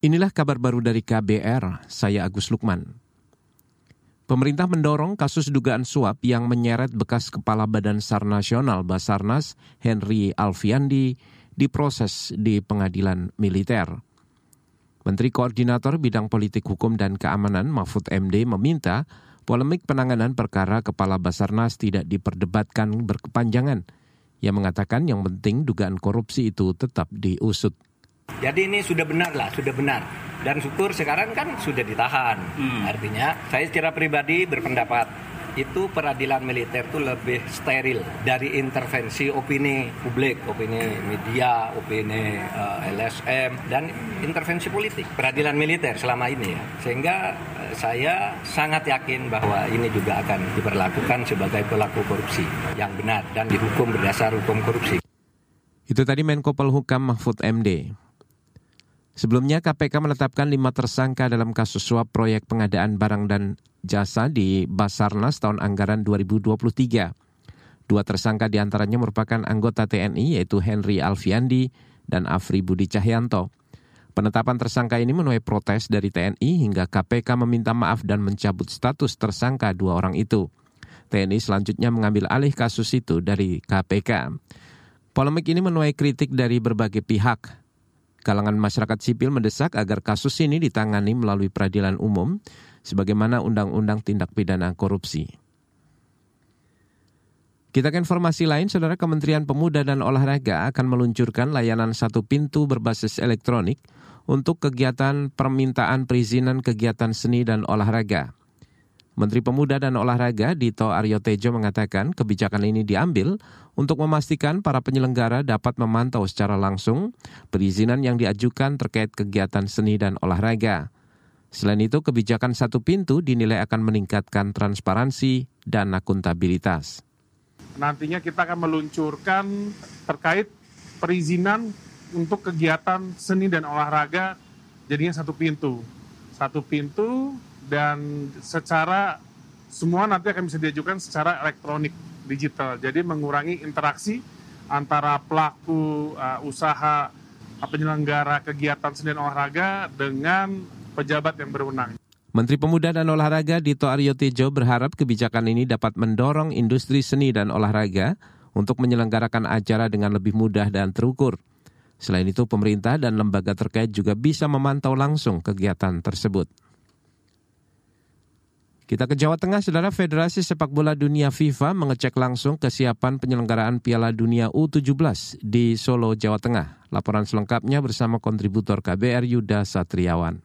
Inilah kabar baru dari KBR, saya Agus Lukman. Pemerintah mendorong kasus dugaan suap yang menyeret bekas Kepala Badan SAR Nasional Basarnas Henry Alfiandi diproses di pengadilan militer. Menteri Koordinator Bidang Politik Hukum dan Keamanan Mahfud MD meminta polemik penanganan perkara Kepala Basarnas tidak diperdebatkan berkepanjangan. Ia mengatakan yang penting dugaan korupsi itu tetap diusut. Jadi ini sudah benar lah, sudah benar. Dan syukur sekarang kan sudah ditahan. Hmm. Artinya saya secara pribadi berpendapat itu peradilan militer itu lebih steril dari intervensi opini publik, opini media, opini uh, eh, LSM dan intervensi politik. Peradilan militer selama ini ya. Sehingga uh, saya sangat yakin bahwa ini juga akan diperlakukan sebagai pelaku korupsi yang benar dan dihukum berdasar hukum korupsi. Itu tadi Menko Polhukam Mahfud MD. Sebelumnya KPK menetapkan lima tersangka dalam kasus suap proyek pengadaan barang dan jasa di Basarnas tahun anggaran 2023. Dua tersangka di antaranya merupakan anggota TNI yaitu Henry Alfiandi dan Afri Budi Cahyanto. Penetapan tersangka ini menuai protes dari TNI hingga KPK meminta maaf dan mencabut status tersangka dua orang itu. TNI selanjutnya mengambil alih kasus itu dari KPK. Polemik ini menuai kritik dari berbagai pihak, Kalangan masyarakat sipil mendesak agar kasus ini ditangani melalui peradilan umum sebagaimana Undang-Undang Tindak Pidana Korupsi. Kita ke informasi lain, Saudara Kementerian Pemuda dan Olahraga akan meluncurkan layanan satu pintu berbasis elektronik untuk kegiatan permintaan perizinan kegiatan seni dan olahraga. Menteri Pemuda dan Olahraga Dito Aryo Tejo mengatakan kebijakan ini diambil untuk memastikan para penyelenggara dapat memantau secara langsung perizinan yang diajukan terkait kegiatan seni dan olahraga. Selain itu, kebijakan satu pintu dinilai akan meningkatkan transparansi dan akuntabilitas. Nantinya kita akan meluncurkan terkait perizinan untuk kegiatan seni dan olahraga jadinya satu pintu. Satu pintu dan secara semua nanti akan bisa diajukan secara elektronik digital. Jadi mengurangi interaksi antara pelaku uh, usaha uh, penyelenggara kegiatan seni olahraga dengan pejabat yang berwenang. Menteri Pemuda dan Olahraga Dito Aryo Tejo berharap kebijakan ini dapat mendorong industri seni dan olahraga untuk menyelenggarakan acara dengan lebih mudah dan terukur. Selain itu, pemerintah dan lembaga terkait juga bisa memantau langsung kegiatan tersebut. Kita ke Jawa Tengah, Saudara Federasi Sepak Bola Dunia FIFA mengecek langsung kesiapan penyelenggaraan Piala Dunia U17 di Solo, Jawa Tengah. Laporan selengkapnya bersama kontributor KBR Yuda Satriawan.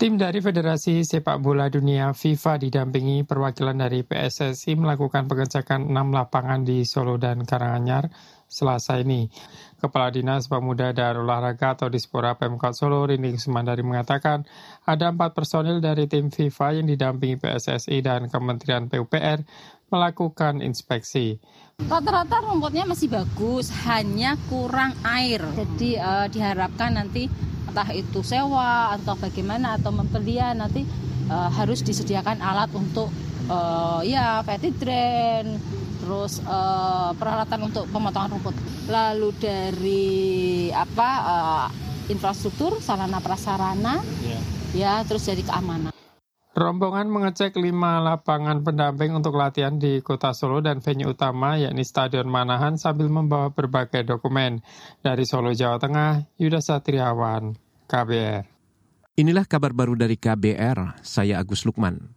Tim dari Federasi Sepak Bola Dunia FIFA didampingi perwakilan dari PSSI melakukan pengecekan enam lapangan di Solo dan Karanganyar Selasa ini. Kepala Dinas Pemuda dan Olahraga atau Dispora Pemkot Solo, Rini Sumandari mengatakan ada empat personil dari tim FIFA yang didampingi PSSI dan Kementerian PUPR melakukan inspeksi. Rata-rata rumputnya masih bagus, hanya kurang air. Jadi uh, diharapkan nanti entah itu sewa atau bagaimana atau membeli nanti uh, harus disediakan alat untuk uh, ya petty drain terus uh, peralatan untuk pemotongan rumput. Lalu dari apa uh, infrastruktur, sarana prasarana, yeah. ya terus dari keamanan. Rombongan mengecek lima lapangan pendamping untuk latihan di kota Solo dan venue utama yakni Stadion Manahan sambil membawa berbagai dokumen. Dari Solo, Jawa Tengah, Yuda Satriawan, KBR. Inilah kabar baru dari KBR, saya Agus Lukman.